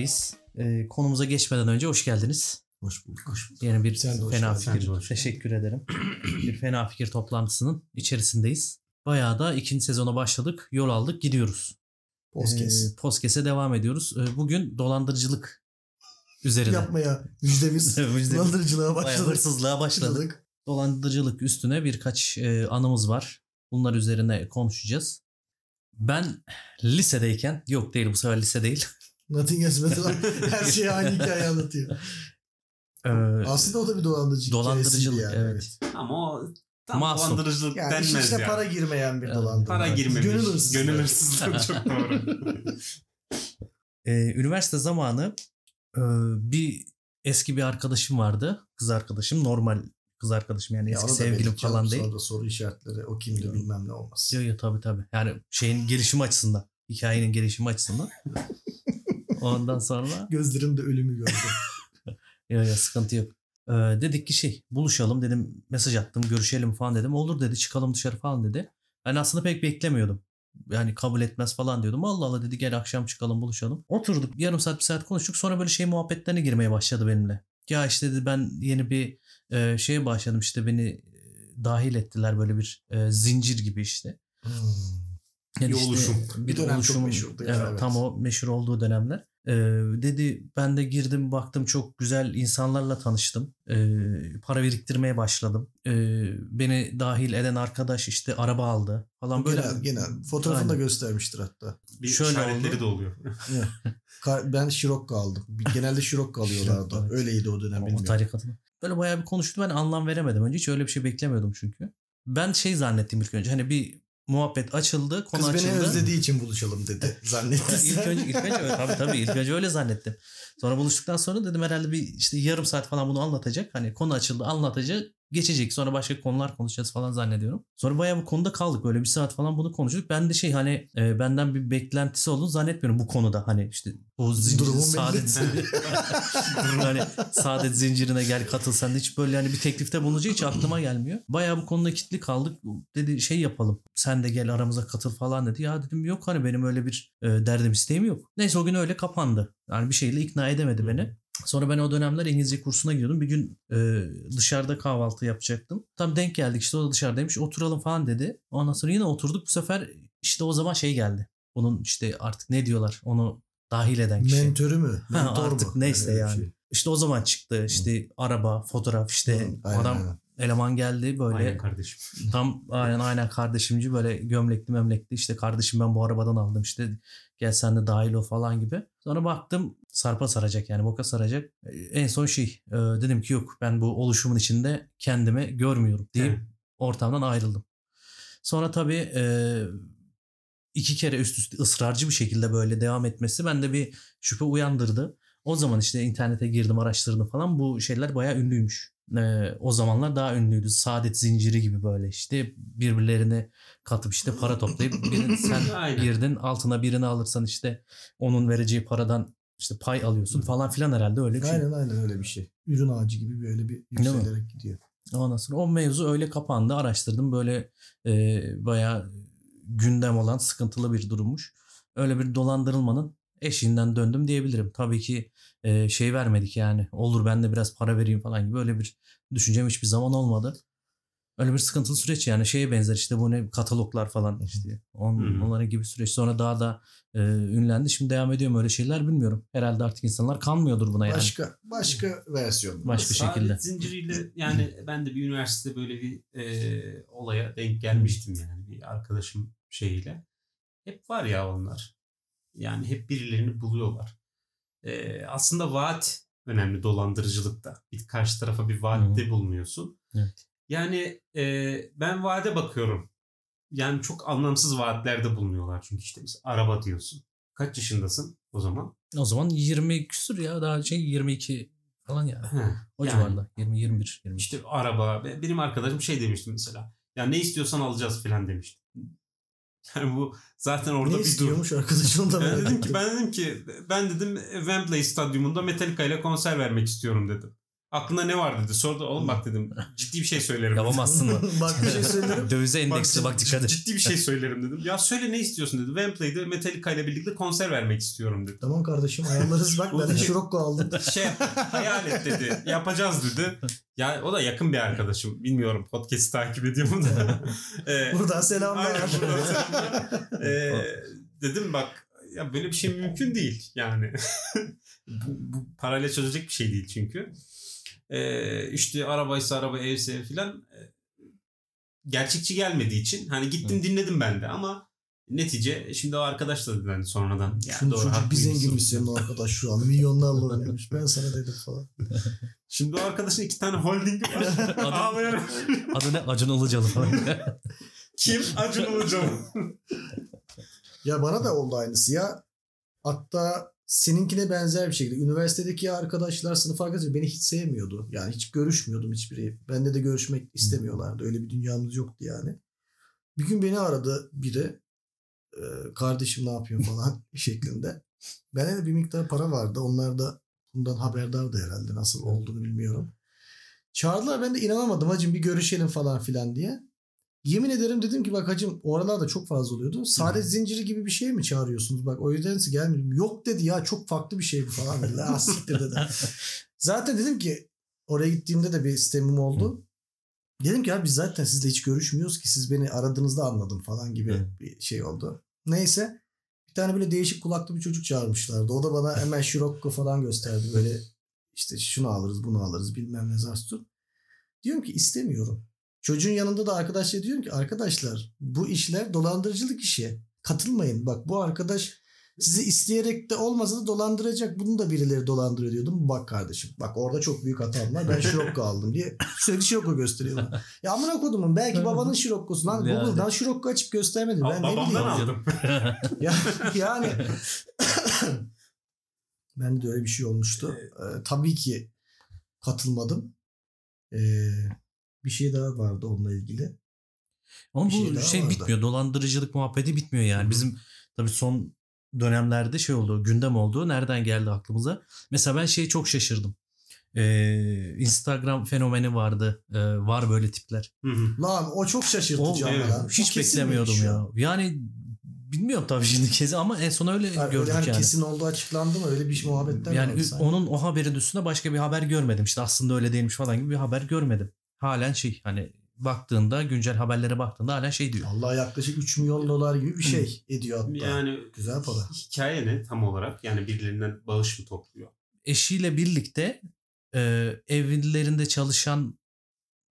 birlikteyiz. Ee, konumuza geçmeden önce hoş geldiniz. Hoş bulduk. Hoş bulduk. Yeni bir Sen de hoş fena geldin. Sen de fikir. hoş. Teşekkür ederim. bir fena fikir toplantısının içerisindeyiz. Bayağı da ikinci sezona başladık. Yol aldık gidiyoruz. Podcast. Ee, Podcast'e devam ediyoruz. Ee, bugün dolandırıcılık üzerine. Yapmaya müjdemiz. Müjdemiz. Dolandırıcılığa Bayağı başladık. hırsızlığa başladık. Dolandırıcılık üstüne birkaç e, anımız var. Bunlar üzerine konuşacağız. Ben lisedeyken, yok değil bu sefer lise değil. Nothing else matters. Her şey aynı hikaye anlatıyor. Ee, Aslında o da bir dolandırıcı Dolandırıcılık, yani. evet. Ama o tam Masum. dolandırıcılık Yani denmez ya. para girmeyen bir Evet. dolandırma. Para girmemiş. Gönül hırsızlığı. Gönül hırsızlığı çok doğru. Ee, üniversite zamanı e, bir eski bir arkadaşım vardı. Kız arkadaşım. Normal kız arkadaşım yani Ya eski da sevgilim falan değil. Sonra da soru işaretleri o kimdi Yok. bilmem ne olmaz. Yok yok tabii tabii. Yani şeyin gelişimi açısından. Hikayenin gelişimi açısından. Ondan sonra Gözlerimde ölümü gördüm. ya ya sıkıntı yok. Ee, dedik ki şey buluşalım dedim mesaj attım görüşelim falan dedim. Olur dedi çıkalım dışarı falan dedi. Ben aslında pek beklemiyordum. Yani kabul etmez falan diyordum. Allah Allah dedi gel akşam çıkalım buluşalım. Oturduk yarım saat bir saat konuştuk. Sonra böyle şey muhabbetlerine girmeye başladı benimle. Ya işte dedi ben yeni bir e, şeye başladım işte beni e, dahil ettiler böyle bir e, zincir gibi işte. Hmm. Yani Bir işte oluşum. Bir, Bir dönem çok oluşumun- meşhurdu Evet, evet. Tam o meşhur olduğu dönemler. Ee, dedi ben de girdim baktım çok güzel insanlarla tanıştım. Ee, para biriktirmeye başladım. Ee, beni dahil eden arkadaş işte araba aldı falan böyle. Genel, genel. Fotoğrafını da Aynen. göstermiştir hatta. Bir Şöyle işaretleri oldu. de oluyor. Ben Şirokko aldım. Bir- Genelde Şirokko alıyorlardı. Evet. Öyleydi o dönem o tarikatını. Böyle bayağı bir konuştu ben anlam veremedim. Önce hiç öyle bir şey beklemiyordum çünkü. Ben şey zannettim ilk önce hani bir muhabbet açıldı konu Kız beni açıldı. özlediği için buluşalım dedi. Zannetti. ilk önce ilk önce öyle, tabii tabii ilk önce öyle zannettim. Sonra buluştuktan sonra dedim herhalde bir işte yarım saat falan bunu anlatacak. Hani konu açıldı anlatacak. Geçecek sonra başka konular konuşacağız falan zannediyorum. Sonra bayağı bu konuda kaldık. Böyle bir saat falan bunu konuştuk. Ben de şey hani e, benden bir beklentisi olduğunu zannetmiyorum bu konuda. Hani işte bu zincir, Durumun saadet, hani saadet zincirine gel katıl sen de hiç böyle hani bir teklifte bulunacak hiç aklıma gelmiyor. Bayağı bu konuda kitli kaldık. Dedi şey yapalım. Sen de gel aramıza katıl falan dedi. Ya dedim yok hani benim öyle bir e, derdim isteğim yok. Neyse o gün öyle kapandı. Yani bir şeyle ikna edemedi beni. Sonra ben o dönemler İngilizce kursuna gidiyordum. Bir gün e, dışarıda kahvaltı yapacaktım. Tam denk geldik işte o da dışarıdaymış. Oturalım falan dedi. Ondan sonra yine oturduk. Bu sefer işte o zaman şey geldi. Bunun işte artık ne diyorlar onu dahil eden kişi. Mentörü mü? Ha, Mentor artık mu? neyse bir yani. şey. İşte o zaman çıktı işte araba, fotoğraf işte Hı, aynen, adam aynen. Eleman geldi böyle Aynen kardeşim. tam aynen aynen kardeşimci böyle gömlekli memlekli işte kardeşim ben bu arabadan aldım işte gel sen de dahil ol falan gibi. Sonra baktım sarpa saracak yani boka saracak. E, En son şey e, dedim ki yok ben bu oluşumun içinde kendimi görmüyorum deyip Evet. ortamdan ayrıldım. Sonra tabii e, iki kere üst üste ısrarcı bir şekilde böyle devam etmesi bende bir şüphe uyandırdı. O zaman işte internete girdim araştırdım falan bu şeyler bayağı ünlüymüş. E, o zamanlar daha ünlüydü. Saadet zinciri gibi böyle işte birbirlerine katıp işte para toplayıp birini sen girdin altına birini alırsan işte onun vereceği paradan işte pay alıyorsun falan filan herhalde öyle bir şey. Aynen aynen öyle bir şey. Ürün ağacı gibi böyle bir yükselerek gidiyor. Ondan sonra o mevzu öyle kapandı. Araştırdım böyle e, bayağı gündem olan sıkıntılı bir durummuş. Öyle bir dolandırılmanın eşiğinden döndüm diyebilirim. Tabii ki e, şey vermedik yani. Olur ben de biraz para vereyim falan gibi öyle bir düşüncem hiçbir zaman olmadı. Öyle bir sıkıntılı süreç yani şeye benzer işte bu ne kataloglar falan işte on, onların gibi süreç sonra daha da e, ünlendi şimdi devam ediyor mu öyle şeyler bilmiyorum herhalde artık insanlar kanmıyordur buna yani Başka başka versiyon. başka Saadet şekilde zinciriyle yani ben de bir üniversitede böyle bir e, olaya denk gelmiştim yani bir arkadaşım şeyiyle. Hep var ya onlar. Yani hep birilerini buluyorlar. E, aslında vaat önemli dolandırıcılıkta. Bir karşı tarafa bir vaatte bulunuyorsun. Evet. Yani e, ben vaade bakıyorum. Yani çok anlamsız vaatlerde bulunuyorlar çünkü işte mesela araba diyorsun. Kaç yaşındasın o zaman? o zaman 20 küsür ya daha şey 22 falan yani He, o yani. civarda 20 21 22 İşte araba. Be- Benim arkadaşım şey demişti mesela. Ya ne istiyorsan alacağız falan demişti. Yani bu zaten orada ne bir istiyormuş arkadaşın da Ben merak dedim ki ben dedim ki ben dedim Wembley stadyumunda Metallica ile konser vermek istiyorum dedim. Aklında ne var dedi. Sordu oğlum bak dedim. Ciddi bir şey söylerim. Yapamazsın mı? Bak bir şey söylerim. Dövize endeksli bak dikkat et. Ciddi bir şey söylerim dedim. Ya söyle ne istiyorsun dedi. Wemplay'de Metallica ile birlikte konser vermek istiyorum dedi. Tamam kardeşim ayarlarız bak ben de Şirokko aldım. Şey hayal et dedi. Yapacağız dedi. Ya o da yakın bir arkadaşım. Bilmiyorum podcast'i takip ediyor mu da. Ee, Buradan selamlar. Aynen buradan selamlar. Ee, dedim bak ya böyle bir şey mümkün değil yani. bu, bu parayla çözecek bir şey değil çünkü. Ee, işte arabaysa araba evse ev filan e, gerçekçi gelmediği için hani gittim dinledim ben de ama netice şimdi o arkadaş da dedi hani sonradan. Ya Şimdi doğru, çocuk bir zenginmiş senin o arkadaş şu an. Milyonlarla oynuyormuş. Ben sana dedim falan. Şimdi o arkadaşın iki tane holdingi var. Adı, adı ne? Acun Ilıcalı falan. Kim? Acun Ilıcalı. Ya bana da oldu aynısı ya. Hatta seninkine benzer bir şekilde. Üniversitedeki arkadaşlar, sınıf arkadaşlar beni hiç sevmiyordu. Yani hiç görüşmüyordum hiçbiri. Bende de görüşmek istemiyorlardı. Öyle bir dünyamız yoktu yani. Bir gün beni aradı biri. Ee, kardeşim ne yapıyor falan şeklinde. Bende de bir miktar para vardı. Onlar da bundan haberdardı herhalde. Nasıl olduğunu bilmiyorum. Çağırdılar ben de inanamadım hacım bir görüşelim falan filan diye. Yemin ederim dedim ki bak hacım o aralarda çok fazla oluyordu. Saadet zinciri gibi bir şey mi çağırıyorsunuz? Bak o yüzden gelmedim. Yok dedi ya çok farklı bir şey bu falan dedi. Ah siktir dedi. Zaten dedim ki oraya gittiğimde de bir sistemim oldu. Dedim ki abi biz zaten sizle hiç görüşmüyoruz ki siz beni aradığınızda anladım falan gibi bir şey oldu. Neyse bir tane böyle değişik kulaklı bir çocuk çağırmışlardı. O da bana hemen Scirocco falan gösterdi. Böyle işte şunu alırız bunu alırız bilmem ne zarstur. Diyorum ki istemiyorum. Çocuğun yanında da arkadaşlar diyorum ki arkadaşlar bu işler dolandırıcılık işi. Katılmayın. Bak bu arkadaş sizi isteyerek de olmasa da dolandıracak. Bunu da birileri dolandırıyor diyordum. Bak kardeşim. Bak orada çok büyük hatam var. Ben Scirocco aldım diye sürekli Scirocco gösteriyorum. Ya amına kodumun belki babanın Scirocco'su lan. Yani. Google'dan Scirocco açıp göstermedi. Ben ne Babamdan bileyim. aldım. Ya, yani ben de öyle bir şey olmuştu. Ee, tabii ki katılmadım. Ee, bir şey daha vardı onunla ilgili. Ama Bir şey bu şey vardı. bitmiyor. Dolandırıcılık muhabbeti bitmiyor yani. Hı-hı. Bizim tabii son dönemlerde şey oldu. Gündem oldu. Nereden geldi aklımıza? Mesela ben şeye çok şaşırdım. Ee, Instagram fenomeni vardı. Ee, var böyle tipler. Hı hı. Lan o çok şaşırtıcı O- ama evet. lan. O Hiç kesin beklemiyordum ya. Yani bilmiyorum tabii şimdi kezi ama en son öyle Yani, gördük yani yani. kesin olduğu açıklandı mı? Öyle bir muhabbetten Yani sanki. onun o haberin üstünde başka bir haber görmedim. İşte aslında öyle değilmiş falan gibi bir haber görmedim. Halen şey hani baktığında güncel haberlere baktığında halen şey diyor. Allah yaklaşık 3 milyon dolar gibi bir şey ediyor hatta. Yani Güzel para. hikaye ne tam olarak? Yani birilerinden bağış mı topluyor? Eşiyle birlikte e, evlilerinde çalışan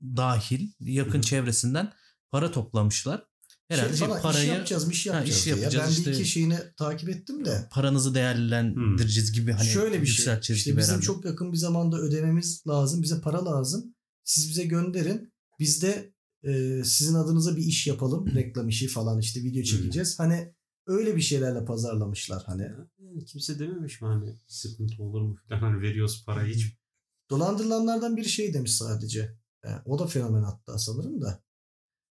dahil yakın Hı çevresinden para toplamışlar. Herhalde şey şey, falan, iş parayı yapacağız, bir şey Ha, yapacağız. iş diye. yapacağız ben işte. bir iki şeyini takip ettim de. paranızı değerlendireceğiz gibi hani Şöyle bir şey. İşte gibi bizim herhalde. çok yakın bir zamanda ödememiz lazım. Bize para lazım. Siz bize gönderin. Biz de e, sizin adınıza bir iş yapalım. Reklam işi falan işte video çekeceğiz. Hani öyle bir şeylerle pazarlamışlar hani. Yani kimse dememiş mi hani sıkıntı olur mu falan hani veriyoruz parayı hiç. Dolandırılanlardan biri şey demiş sadece. E, o da fenomen hatta sanırım da.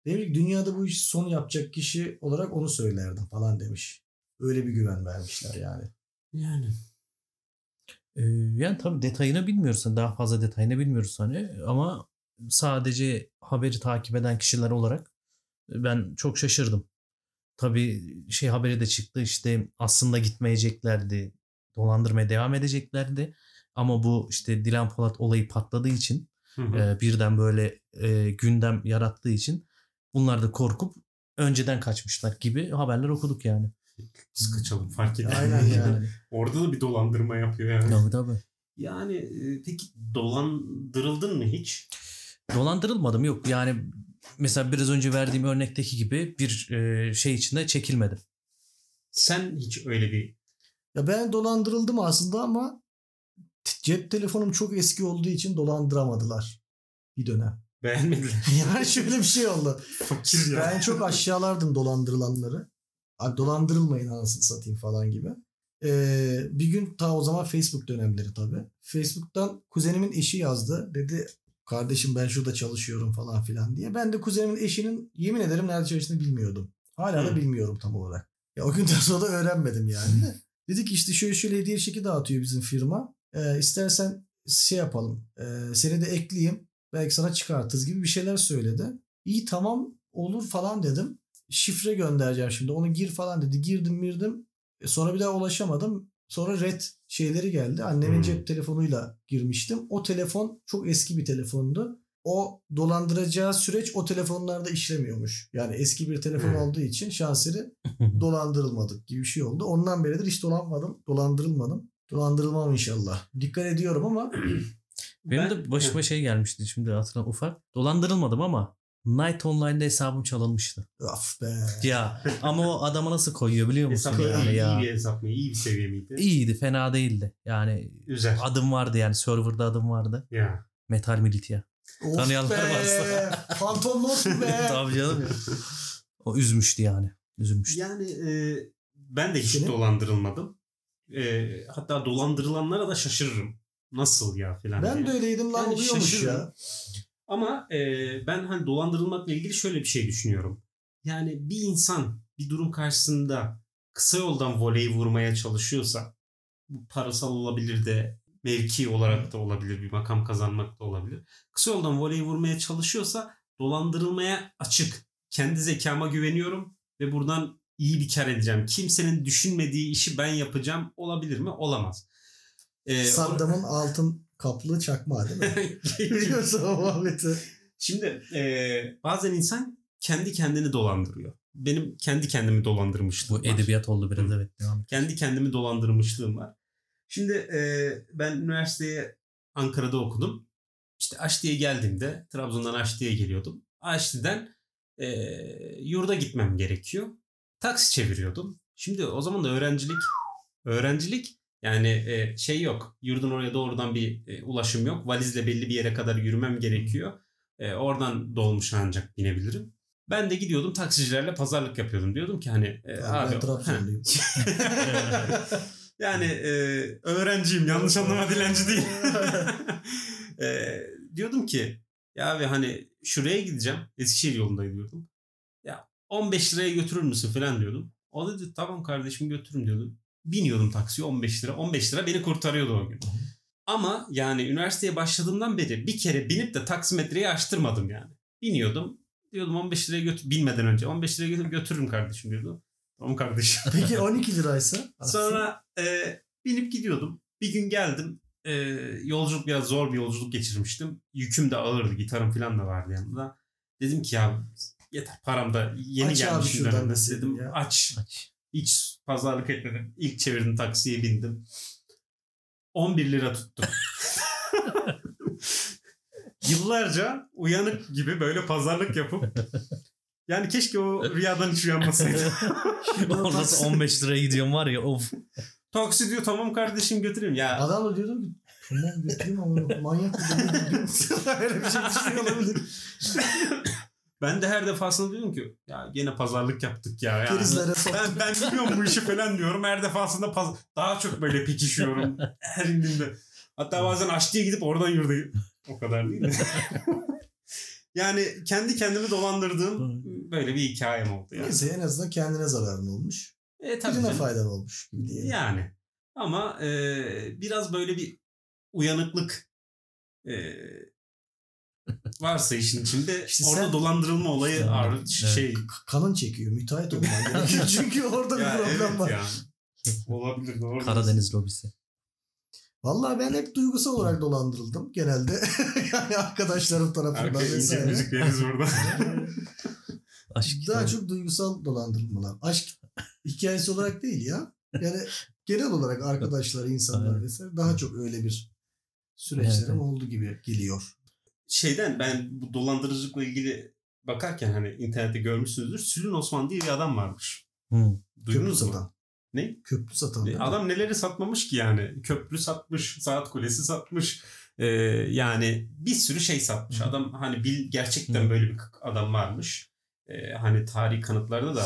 Demiş ki, dünyada bu işi son yapacak kişi olarak onu söylerdim falan demiş. Öyle bir güven vermişler yani. Yani. Ee, yani tabii detayını bilmiyoruz. Hani Daha fazla detayını bilmiyoruz hani ama sadece haberi takip eden kişiler olarak ben çok şaşırdım. Tabii şey haberi de çıktı işte aslında gitmeyeceklerdi. Dolandırmaya devam edeceklerdi. Ama bu işte Dilan Polat olayı patladığı için Hı hı. e, birden böyle e, gündem yarattığı için bunlar da korkup önceden kaçmışlar gibi haberler okuduk yani. Biz kaçalım fark eder. Aynen yani. Orada da bir dolandırma yapıyor yani. Tabii tabii. Yani e, peki dolandırıldın mı hiç? Dolandırılmadım yok. Yani mesela biraz önce verdiğim örnekteki gibi bir e, şey içinde çekilmedim. Sen hiç öyle bir Ya ben dolandırıldım aslında ama cep telefonum çok eski olduğu için dolandıramadılar bir dönem. beğenmediler. Yani şöyle bir şey oldu. Fakir ya. Ben çok aşağılardım dolandırılanları. Abi dolandırılmayın anasını satayım falan gibi. Ee, bir gün ta o zaman Facebook dönemleri tabii. Facebook'tan kuzenimin eşi yazdı. Dedi kardeşim ben şurada çalışıyorum falan filan diye. Ben de kuzenimin eşinin yemin ederim nerede çalıştığını bilmiyordum. Hala da Hı. bilmiyorum tam olarak. Ya o günden sonra da öğrenmedim yani. de. Dedi ki işte şöyle şöyle hediye çeki dağıtıyor bizim firma. Ee, istersen şey yapalım. e, seni de ekleyeyim. Belki sana çıkartırız gibi bir şeyler söyledi. İyi tamam olur falan dedim. Şifre göndereceğim şimdi. Onu gir falan dedi. Girdim girdim. E, sonra bir daha ulaşamadım. Sonra red şeyleri geldi. Annemin Hmm. cep telefonuyla girmiştim. O telefon çok eski bir telefondu. O dolandıracağı süreç o telefonlarda işlemiyormuş. Yani eski bir telefon Hmm. olduğu için şanseri dolandırılmadık gibi bir şey oldu. Ondan beridir hiç dolanmadım. Dolandırılmadım. Dolandırılmam inşallah. Dikkat ediyorum ama Benim Ben- de başıma şey gelmişti şimdi hatırlam ufak. Dolandırılmadım ama Night Online'da hesabım çalınmıştı. of be. Ya ama o adama nasıl koyuyor biliyor musun Hesap yani iyi, ya. iyi bir hesap mı? İyi bir seviye miydi? İyiydi fena değildi. Yani Güzel. adım vardı yani serverda adım vardı. Ya. Metal Militia. Of Tanıyanlar be. varsa. Phantom Lost be? Tabii canım. O üzmüştü yani. Üzülmüştü. Yani e, ben de hiç Senin? dolandırılmadım. E, hatta dolandırılanlara da şaşırırım. Nasıl ya filan Ben diye. de öyleydim lan Yani oluyormuş şaşırırım. ya. Ama e, ben hani dolandırılmakla ilgili şöyle bir şey düşünüyorum. Yani bir insan bir durum karşısında kısa yoldan voleyi vurmaya çalışıyorsa bu parasal olabilir de mevki olarak da olabilir bir makam kazanmak da olabilir. Kısa yoldan voleyi vurmaya çalışıyorsa dolandırılmaya açık. Kendi zekama güveniyorum ve buradan iyi bir kar edeceğim. Kimsenin düşünmediği işi ben yapacağım olabilir mi? Olamaz. Ee, Saddam'ın altın kaplı çakmağı değil mi? Biliyorsun o muhabbeti. Şimdi e, bazen insan kendi kendini dolandırıyor. Benim kendi kendimi dolandırmışlığım Bu var. edebiyat oldu biraz Hı. evet. Devam et. Kendi kendimi dolandırmışlığım var. Şimdi e, ben üniversiteye Ankara'da okudum. İşte Aşti'ye geldiğimde Trabzon'dan Aşti'ye geliyordum. Aşti'den e, yurda gitmem gerekiyor. Taksi çeviriyordum. Şimdi o zaman da öğrencilik öğrencilik yani e, şey yok. Yurdun oraya doğrudan bir e, ulaşım yok. Valizle belli bir yere kadar yürümem gerekiyor. E, oradan dolmuş ancak binebilirim. Ben de gidiyordum taksicilerle pazarlık yapıyordum. Diyordum ki hani e, abi ben yani e, öğrenciyim yanlış anlama dilenci değil. e, diyordum ki ya abi hani şuraya gideceğim. Eskişehir yolunda gidiyordum. Ya 15 liraya götürür müsün falan diyordum. O dedi tamam kardeşim götürün diyordu. Biniyordum taksiye 15 lira. 15 lira beni kurtarıyordu o gün. Ama yani üniversiteye başladığımdan beri bir kere binip de taksimetreyi açtırmadım yani. Biniyordum. Diyordum 15 liraya götür binmeden önce 15 liraya götür, götürürüm kardeşim diyordu. Tamam kardeşim. Peki 12 liraysa? Sonra e, binip gidiyordum. Bir gün geldim. E, yolculuk biraz zor bir yolculuk geçirmiştim. Yüküm de ağırdı. Gitarım falan da vardı yanımda. Dedim ki ya yeter param da yeni Aç abi şuradan dönemde. deseydin Dedim ya. aç. Aç. Hiç pazarlık etmedim. İlk çevirdim taksiye bindim. 11 lira tuttu. Yıllarca uyanık gibi böyle pazarlık yapıp yani keşke o rüyadan hiç uyanmasaydım. Orası 15 liraya gidiyorum var ya of. Taksi diyor tamam kardeşim götüreyim. Ya Adam da diyordum ki tamam götüreyim ama manyak mı deli mi?" Öyle bir şey düşünüyor olabilir. ben de her defasında diyorum ki ya gene pazarlık yaptık ya. Yani. Ben, ben biliyorum bu işi falan diyorum. Her defasında paz- daha çok böyle pekişiyorum. Her indiğimde. Hatta bazen aşçıya gidip oradan yurda O kadar değil mi? yani kendi kendimi dolandırdığım böyle bir hikayem oldu yani. Neyse en azından kendine zararın olmuş. E, tabii Birine canım. faydan olmuş gibi diyelim. Yani. Ama e, biraz böyle bir uyanıklık e, varsa işin içinde İşte orada sen- dolandırılma olayı İşte, ağır evet. şey. Kanın çekiyor. Müteahhit olman gerekiyor. Çünkü orada bir Ya problem evet var. ya. Olabilir doğru. Karadeniz lobisi. Vallahi ben hep duygusal olarak dolandırıldım genelde. yani arkadaşlarım tarafından Arkaya ince vesaire. müzik veririz burada. Aşk Daha çok duygusal dolandırılmalar. Aşk hikayesi olarak değil ya. Yani genel olarak arkadaşlar, insanlar Evet. vesaire daha çok öyle bir süreçlerim Evet. oldu gibi geliyor. Şeyden ben bu dolandırıcılıkla ilgili bakarken hani internette görmüşsünüzdür. Sülün Osman diye bir adam varmış. Hı. Köprü Duydunuz mu? satan. Ne? Köprü satan. mi? Adam neleri satmamış ki yani. Köprü satmış, saat kulesi satmış. Ee, yani bir sürü şey satmış. Hı. Adam hani bil, gerçekten Hı. böyle bir adam varmış. Ee, hani tarihi kanıtlarda da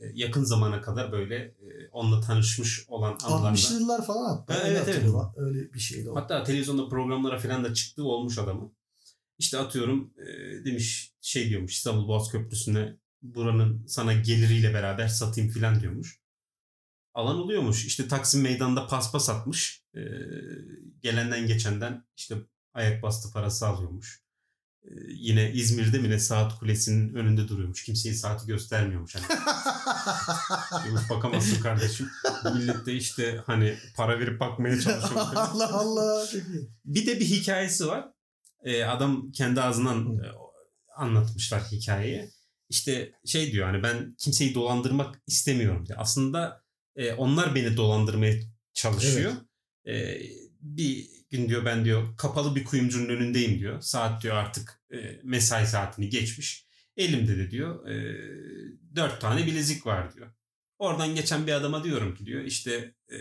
e, yakın zamana kadar böyle e, onunla tanışmış olan anlarda. 60'lı yıllar falan hatta. Ha, evet, evet. Öyle bir şeydi o. Hatta televizyonda programlara falan da çıktığı olmuş adamın. İşte atıyorum e, demiş şey diyormuş İstanbul Boğaz Köprüsü'ne buranın sana geliriyle beraber satayım filan diyormuş. alan oluyormuş. İşte Taksim Meydanı'nda paspas atmış. Ee, gelenden geçenden işte ayak bastı parası alıyormuş. Ee, yine İzmir'de mi ne saat kulesinin önünde duruyormuş. Kimseye saati göstermiyormuş. Hani. Diyormuş, bakamazsın kardeşim. Millet de işte hani para verip bakmaya çalışıyor. Allah Allah. Bir de bir hikayesi var. Ee, adam kendi ağzından e, anlatmışlar hikayeyi. İşte şey diyor hani ben kimseyi dolandırmak istemiyorum diyor. Aslında e, onlar beni dolandırmaya çalışıyor. E, bir gün diyor ben diyor kapalı bir kuyumcunun önündeyim diyor. Saat diyor artık e, mesai saatini geçmiş. Elimde de diyor e, dört tane bilezik var diyor. Oradan geçen bir adama diyorum ki diyor işte e,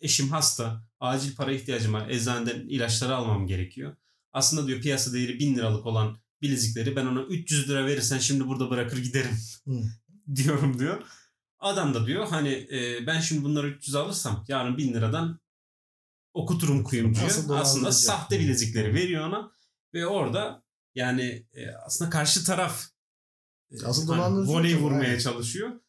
eşim hasta acil para ihtiyacım var eczaneden ilaçları almam gerekiyor. Aslında diyor piyasa değeri bin liralık olan bilezikleri ben ona 300 lira verirsen şimdi burada bırakır giderim diyorum diyor. Adam da diyor hani e, ben şimdi bunları 300 alırsam yarın 1000 liradan okuturum kuyumcuya. Aslında dolandıracak? sahte bilezikleri veriyor ona ve orada yani e, aslında karşı taraf e, Asıl hani voley vurmaya aynen. çalışıyor.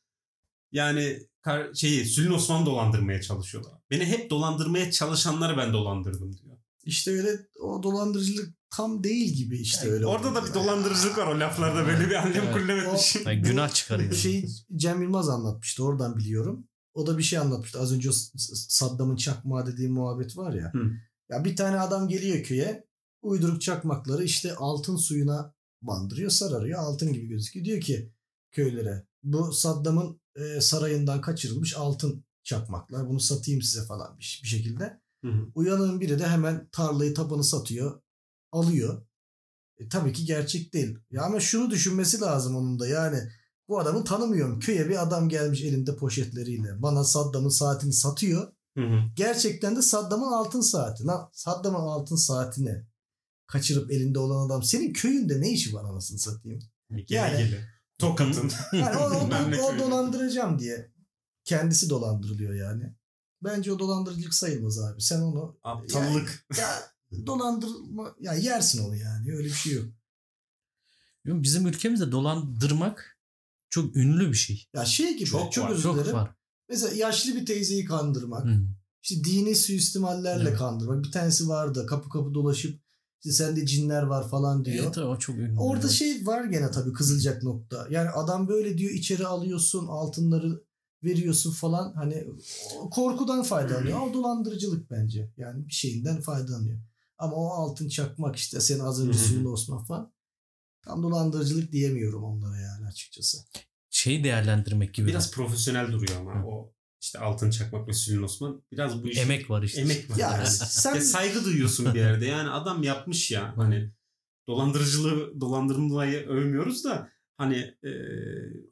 Yani kar, şeyi Sülün Osman dolandırmaya çalışıyorlar. Beni hep dolandırmaya çalışanları ben dolandırdım diyor. İşte öyle o dolandırıcılık tam değil gibi işte öyle. Orada da bir dolandırıcılık var o laflarda böyle bir annem Evet. kullemetmiş. Yani günah çıkarıyor. Bir şey Cem Yılmaz anlatmıştı oradan biliyorum. O da bir şey anlatmıştı. Az önce Saddam'ın çakmağı dediği muhabbet var ya. Hı. Ya bir tane adam geliyor köye. Uyduruk çakmakları işte altın suyuna bandırıyor, sararıyor. Altın gibi gözüküyor. Diyor ki köylere bu Saddam'ın e, sarayından kaçırılmış altın çakmaklar. Bunu satayım size falan bir, bir şekilde. Hı hı. Uyanığın biri de hemen tarlayı tapanı satıyor. Alıyor. E, tabii ki gerçek değil. Ya ama şunu düşünmesi lazım onun da yani bu adamı tanımıyorum. Köye bir adam gelmiş elinde poşetleriyle. Bana Saddam'ın saatini satıyor. Hı hı. Gerçekten de Saddam'ın altın saati. Lan Saddam'ın altın saatini kaçırıp elinde olan adam senin köyünde ne işi var anasını satayım. Gele Yani- gele. Tokat'ın. Yani o, o, o köyü. dolandıracağım diye. Kendisi dolandırılıyor yani. Bence o dolandırıcılık sayılmaz abi. Sen onu Aptallık. ya dolandırma ya yersin onu yani. Öyle bir şey yok. Bizim ülkemizde dolandırmak çok ünlü bir şey. Ya şey gibi çok, Çok var, özür Çok var. Mesela yaşlı bir teyzeyi kandırmak. Hı. İşte dini suistimallerle Evet. kandırmak. Bir tanesi vardı kapı kapı dolaşıp işte sende cinler var falan diyor. Evet, o çok ünlü. Orada evet. şey var gene tabii kızılacak nokta. Yani adam böyle diyor içeri alıyorsun altınları veriyorsun falan hani korkudan faydalanıyor. O dolandırıcılık bence. Yani bir şeyinden faydalanıyor. Ama o altın çakmak işte senin az önce suyun Osman falan. Tam dolandırıcılık diyemiyorum onlara yani açıkçası. Şey değerlendirmek gibi. Biraz profesyonel duruyor ama o işte altın çakmak ve Sülün Osman biraz bu iş Emek var işte. emek var Ya yani. sen Ya saygı duyuyorsun bir yerde. Yani adam yapmış ya hani dolandırıcılığı dolandırmayı övmüyoruz da hani e,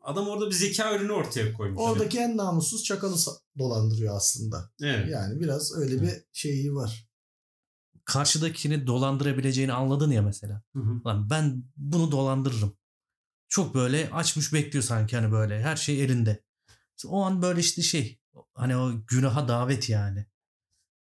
adam orada bir zeka ürünü ortaya koymuş. Hani, oradaki en namussuz çakalı dolandırıyor aslında. evet. Yani biraz öyle bir şeyi var. Karşıdakini dolandırabileceğini anladın ya mesela. Hı hı. Lan ben bunu dolandırırım. Çok böyle açmış bekliyor sanki hani böyle her şey elinde. O an böyle işte şey hani o günaha davet yani.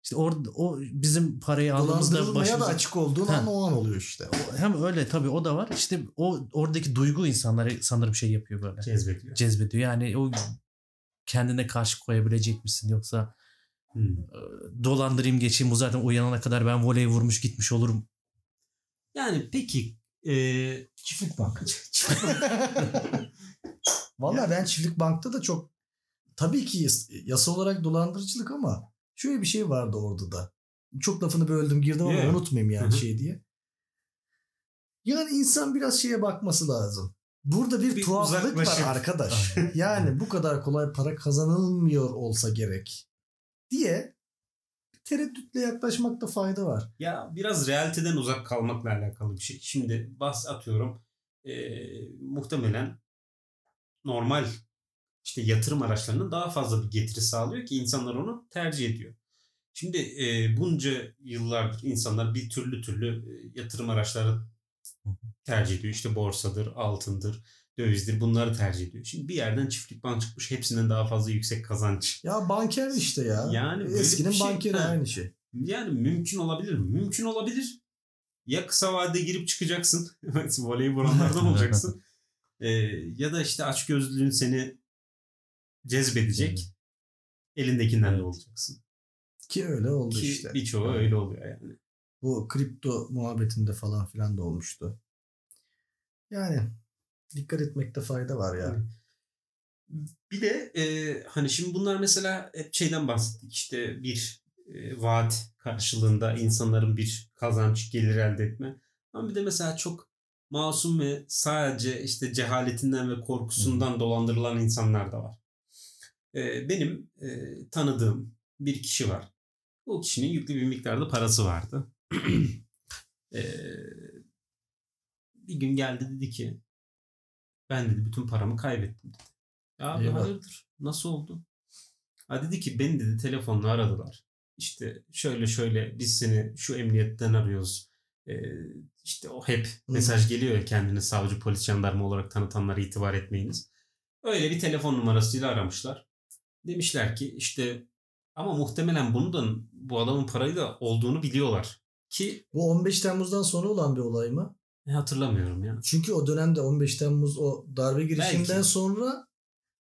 İşte orada o bizim parayı aldığımızda Dolandırılmaya da başımıza... açık olduğun Ha. an o an oluyor işte. Hem öyle tabii o da var. İşte o oradaki duygu insanları sanırım şey yapıyor böyle. Cezbediyor. Cezbediyor. Yani o kendine karşı koyabilecek misin yoksa Hı. e, dolandırayım geçeyim bu zaten uyanana kadar ben voley vurmuş gitmiş olurum. Yani peki e, Çiftlik bank. Valla ben çiftlik bankta da çok tabii ki yas- yasa olarak dolandırıcılık ama şöyle bir şey vardı orada da. Çok lafını böldüm girdim ama Yeah. unutmayayım yani Hı hı. şey diye. Yani insan biraz şeye bakması lazım. Burada bir, Bir tuhaflık var arkadaş. yani bu kadar kolay para kazanılmıyor olsa gerek diye tereddütle yaklaşmakta fayda var. ya biraz realiteden uzak kalmakla alakalı bir şey. Şimdi bahs atıyorum e, muhtemelen normal işte yatırım araçlarının daha fazla bir getiri sağlıyor ki insanlar onu tercih ediyor. Şimdi e, bunca yıllardır insanlar bir türlü türlü e, yatırım araçları tercih ediyor. İşte borsadır, altındır, dövizdir bunları tercih ediyor. Şimdi bir yerden çiftlik bank çıkmış hepsinden daha fazla yüksek kazanç. Ya banker işte ya. Yani Eskinin şey- bankeri Ha. aynı şey. Yani mümkün olabilir mi? Mümkün olabilir. Ya kısa vadede girip çıkacaksın. Voleybolonlardan olacaksın. Ee, ya da işte açgözlülüğün seni cezbedecek. elindekinden de Evet. olacaksın. Ki öyle oldu Ki işte. birçoğu öyle oluyor yani. Bu kripto muhabbetinde falan filan da olmuştu. Yani dikkat etmekte fayda var ya. Evet. Bir de e, hani şimdi bunlar mesela hep şeyden bahsettik işte bir e, vaat karşılığında insanların bir kazanç gelir elde etme. Ama bir de mesela çok masum ve sadece işte cehaletinden ve korkusundan dolandırılan insanlar da var. E, benim e, tanıdığım bir kişi var. Bu kişinin yüklü bir miktarda parası vardı. E, bir gün geldi dedi ki ben dedi bütün paramı kaybettim dedi. Ya abi Eyvah. hayırdır? Nasıl oldu? Ha dedi ki beni dedi telefonla aradılar. İşte şöyle şöyle biz seni şu emniyetten arıyoruz. Ee, işte o hep mesaj geliyor ya kendini savcı, polis, jandarma olarak tanıtanlara itibar etmeyiniz. Öyle bir telefon numarasıyla aramışlar. Demişler ki işte ama muhtemelen bunu da bu adamın parayı da olduğunu biliyorlar. Ki Bu 15 Temmuz'dan sonra olan bir olay mı? e, hatırlamıyorum ya. Çünkü o dönemde 15 Temmuz o darbe girişiminden Belki. sonra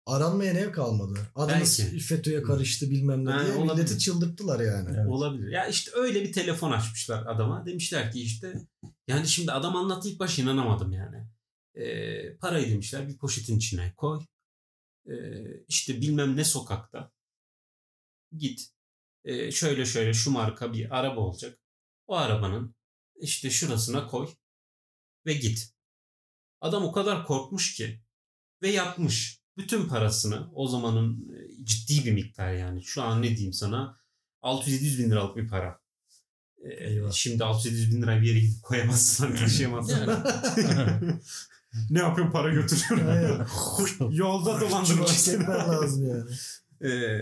aranmayan ev kalmadı. Adınız Belki. FETÖ'ye karıştı bilmem ne Ha, diye olabilir. milleti çıldırttılar yani. Evet. Olabilir. Ya işte öyle bir telefon açmışlar adama. Demişler ki işte yani şimdi adam anlattı ilk baş inanamadım yani. Ee, parayı demişler bir poşetin içine koy. İşte bilmem ne sokakta git. Şöyle şöyle şu marka bir araba olacak. O arabanın işte şurasına koy ve git. Adam o kadar korkmuş ki ve yapmış. Bütün parasını o zamanın ciddi bir miktar yani. Şu an ne diyeyim sana 600-700 bin liralık bir para. Eyvah. şimdi 600-700 bin lirayı bir yere gidip koyamazsın, taşıyamazsın. ne yapıyorum para götürüyorum. Yolda dolandırmak çekmen lazım yani. Ee,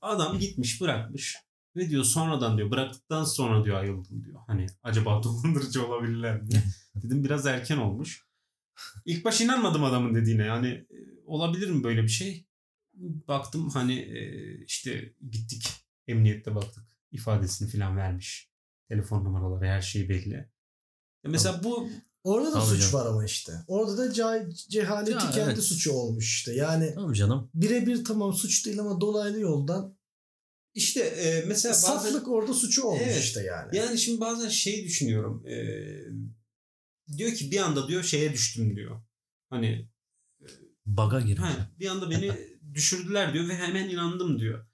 adam gitmiş bırakmış ve diyor sonradan diyor bıraktıktan sonra diyor ayıldım diyor. Hani acaba dolandırıcı olabilirler mi? Dedim biraz erken olmuş. İlk baş inanmadım adamın dediğine. Yani e, olabilir mi böyle bir şey? Baktım hani e, işte gittik emniyette baktık. ifadesini falan vermiş. Telefon numaraları her şey belli. Mesela bu Orada da Tabii suç canım. var ama işte. Orada da cah- cehaleti Ya, kendi evet. suçu olmuş işte. Yani Tabii canım. birebir tamam suç değil ama dolaylı yoldan işte e, mesela bazen... saflık orada suçu olmuş Evet. işte yani. Yani şimdi bazen şey düşünüyorum. e, diyor ki bir anda diyor şeye düştüm diyor. Hani Baga girmiş. ha, bir anda beni düşürdüler diyor ve hemen inandım diyor.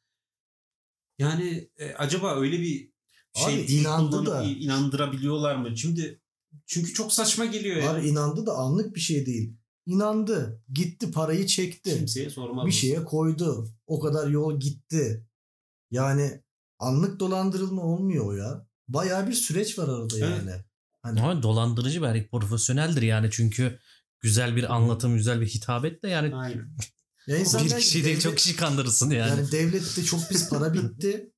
Yani e, acaba öyle bir şey Abi inandı da. inandırabiliyorlar mı? Şimdi çünkü çok saçma geliyor ya. Abi inandı da anlık bir şey değil. İnandı. Gitti parayı çekti. Kimseye sormaz. bir şeye koydu. O kadar yol gitti. Yani anlık dolandırılma olmuyor o ya. Bayağı bir süreç var arada Evet. yani. Hani Ama dolandırıcı belki profesyoneldir yani çünkü güzel bir anlatım, güzel bir hitabet de yani Aynen. ya bir belki kişi değil devlet- çok kişi kandırırsın yani. Yani devlette çok pis para bitti.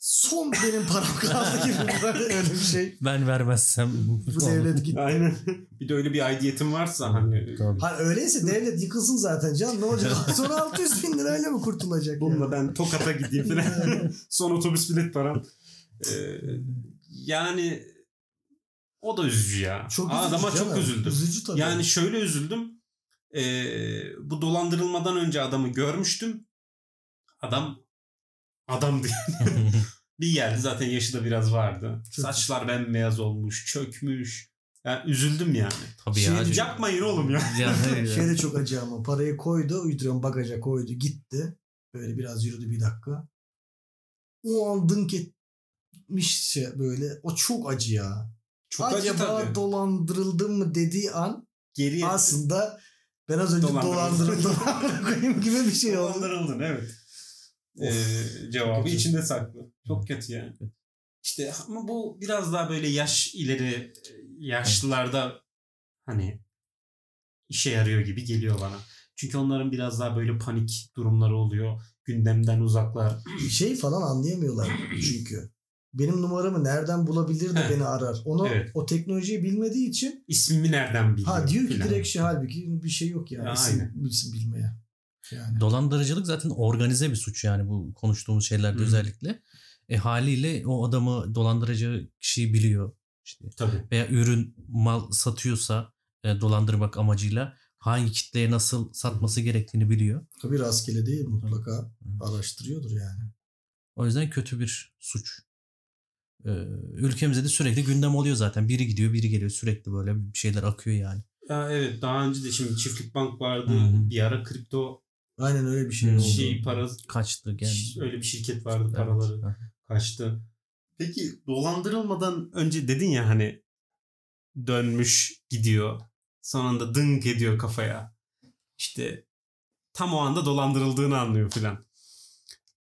Son benim param kaldı gibi böyle öyle bir şey. Ben vermezsem Bu devlet gitti. Aynen. bir de öyle bir aidiyetin varsa hani Tabii. Ha öyleyse devlet yıkılsın zaten can ne olacak? Sonra 600 bin lirayla mı kurtulacak? bununla yani? ben Tokat'a gideyim falan. Son otobüs bilet param. Ee, yani o da üzücü ya. Çok üzücü Adama çok canım. üzüldüm. Üzücü tabii. Yani şöyle üzüldüm. Ee, bu dolandırılmadan önce adamı görmüştüm. Adam adam diye. bir geldi zaten yaşı da biraz vardı. Çok- Saçlar bembeyaz olmuş, çökmüş. Yani üzüldüm yani. Tabii ya. Şey- Yapmayın oğlum ya. Yani- Şey de çok acı ama parayı koydu uyduruyorum bagaja koydu gitti. Böyle biraz yürüdü bir dakika. O an dınk etmiş şey böyle. O çok acı ya. Çok acı Acaba tabii. dolandırıldım mı dediği an Geriye aslında ben az önce Dolandırıldım. gibi bir şey oldu. Dolandırıldın evet. Ee, cevabı kötü. içinde saklı. Çok kötü yani. İşte ama bu biraz daha böyle yaş ileri yaşlılarda hani işe yarıyor gibi geliyor bana. Çünkü onların biraz daha böyle panik durumları oluyor. Gündemden uzaklar. Şey falan anlayamıyorlar çünkü. Benim numaramı nereden bulabilir de beni arar. Onu Evet. o teknolojiyi bilmediği için İsmimi nereden biliyor? ha diyor ki filan. direkt şey halbuki bir şey yok yani. Ya, isim, isim bilmeye. Yani. Dolandırıcılık zaten organize bir suç yani bu konuştuğumuz şeylerde Hı. özellikle. E haliyle o adamı dolandıracağı kişiyi biliyor. İşte Tabii. veya ürün mal satıyorsa e, dolandırmak amacıyla hangi kitleye nasıl satması gerektiğini biliyor. Tabii rastgele değil mutlaka araştırıyordur yani. O yüzden kötü bir suç. Ee, ülkemizde de sürekli gündem oluyor zaten. Biri gidiyor, biri geliyor. Sürekli böyle bir şeyler akıyor yani. Ya evet daha önce de şimdi çiftlik bank vardı. Hı hı. Bir ara kripto Aynen öyle bir şey Hmm. oldu. şey para Kaçtı gel. öyle bir şirket vardı Evet. paraları kaçtı. Peki dolandırılmadan önce dedin ya hani dönmüş gidiyor. Sonunda dınk ediyor kafaya. İşte tam o anda dolandırıldığını anlıyor filan.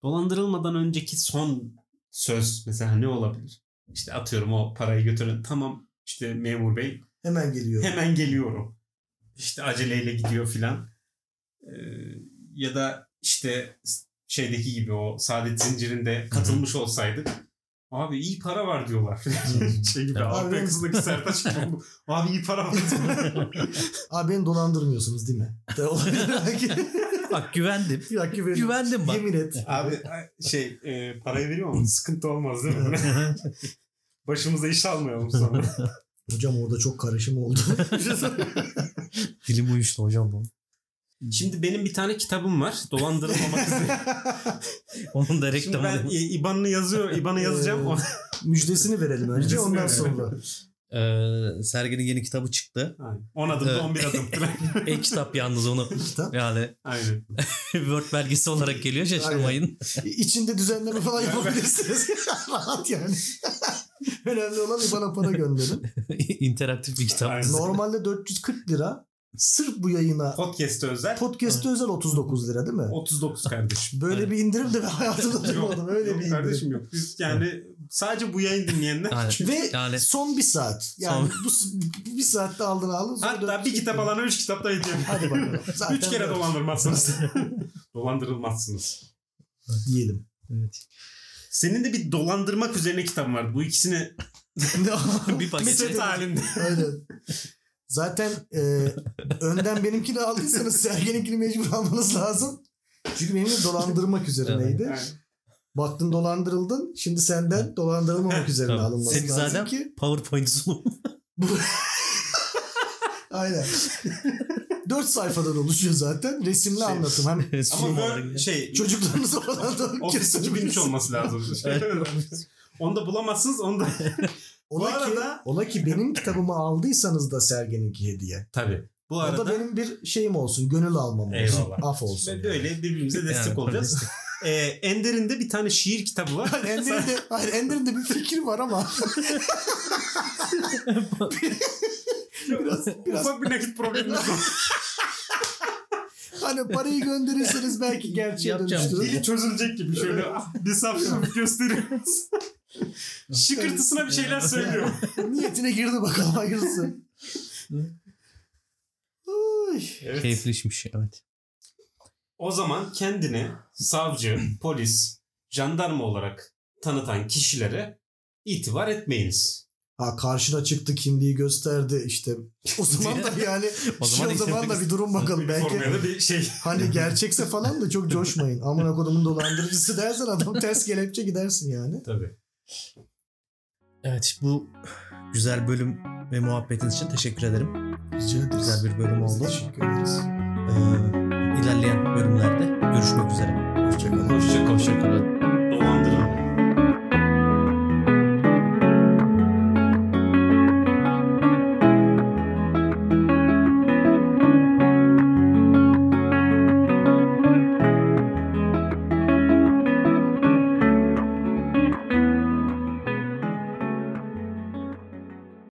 Dolandırılmadan önceki son söz mesela ne olabilir? İşte atıyorum o parayı götürün. Tamam işte memur bey Hemen geliyor. hemen geliyorum. İşte aceleyle gidiyor filan. Ee, ya da işte şeydeki gibi o saadet zincirinde katılmış olsaydık. Abi iyi para var diyorlar. şey gibi Abi- yakasındaki Sertaç gibi. Abi iyi para var. Abi beni dolandırmıyorsunuz değil mi? De olabilir belki. Bak güvendim. Dakika benim- Güvendim bak. Yemin et. Abi şey e, parayı veriyor ama sıkıntı olmaz değil mi? Başımıza iş almayalım sonra. Hocam orada çok karışım oldu. Dilim uyuştu hocam bu. Şimdi benim bir tane kitabım var. Dolandırılmamak üzere. Onun da Şimdi reklamını. ben e, IBAN'ını yazıyor, IBAN'ı yazacağım. O- Müjdesini verelim önce Müjdesini ondan sonra. Ee, Sergen'in yeni kitabı çıktı. Aynen. 10 adımda Evet. 11 adım. E-kitap yalnız onu. Kitap. Yani Aynen. Word belgesi olarak geliyor şaşırmayın. İçinde düzenleme falan yapabilirsiniz. Rahat yani. Önemli olan bana para gönderin. İnteraktif bir kitap. Aynen. Normalde 440 lira. Sırf bu yayına Podcast özel. podcast'te özel 39 lira değil mi? 39 kardeşim. Böyle bir indirim de ben hayatımda duymadım. Öyle yok bir indirim. kardeşim yok. Biz yani sadece bu yayın dinleyenler. Aynen. Ve Yani- son bir saat. Yani bu s- bir saatte aldın aldın. sonra Hatta bir kitap alana 3 kitap da hediye. Hadi bakalım. Zaten 3 kere dolandırmazsınız. Dolandırılmazsınız. Diyelim. Evet. Senin de bir dolandırmak üzerine kitabın vardı. Bu ikisini bir paket. halinde. Aynen. Zaten e, önden benimkini aldıysanız Sergen'inkini mecbur almanız lazım. Çünkü benim de dolandırmak üzerineydi. Yani Baktın dolandırıldın. Şimdi senden dolandırılmamak üzerine Tamam. alınması Senin lazım zaten ki. PowerPoint sunum. Aynen. Dört sayfadan oluşuyor zaten. Resimli Şey- anlatım. Hem Ama Sunum olarak böyle şey çocuklarınıza falan da Office 2003 olması lazım. onu da bulamazsınız. Onu da Ola, Bu ki, arada- ola ki benim kitabımı aldıysanız da Sergen'inki hediye. Tabii. Bu O arada da benim bir şeyim olsun. Gönül almam olsun. Eyvallah. Af olsun. ve böyle birbirimize destek Yani, olacağız. Ee, Ender'in de bir tane şiir kitabı var. Yani Ender'in de, hayır, Ender'in de bir fikri var ama biraz, biraz Ufak bir nakit problemimiz var. hani parayı gönderirseniz belki gerçeğe Yapacağım. dönüştürür. Çözülecek gibi şöyle bir saf gösteriyoruz. Şıkırtısına bir şeyler söylüyor. Niyetine girdi bakalım hayırlısı. Ay. Evet. Keyifli işmiş evet. O zaman kendini savcı, polis, jandarma olarak tanıtan kişilere itibar etmeyiniz. Ha karşına çıktı kimliği gösterdi işte. O zaman da yani O zaman zaman, o zaman da bir durum bakalım. Belki bir şey. hani gerçekse falan da çok coşmayın. Amına kodumun dolandırıcısı dersen adam ters kelepçe gidersin yani. Tabii. Evet bu güzel bölüm ve muhabbetiniz için teşekkür ederim. Rica ederiz. Güzel bir bölüm Biz oldu. Teşekkür ederiz. Ee, ilerleyen bölümlerde görüşmek üzere. Hoşçakalın. Hoşçakalın. Hoşçakalın. Dolandırılmayın.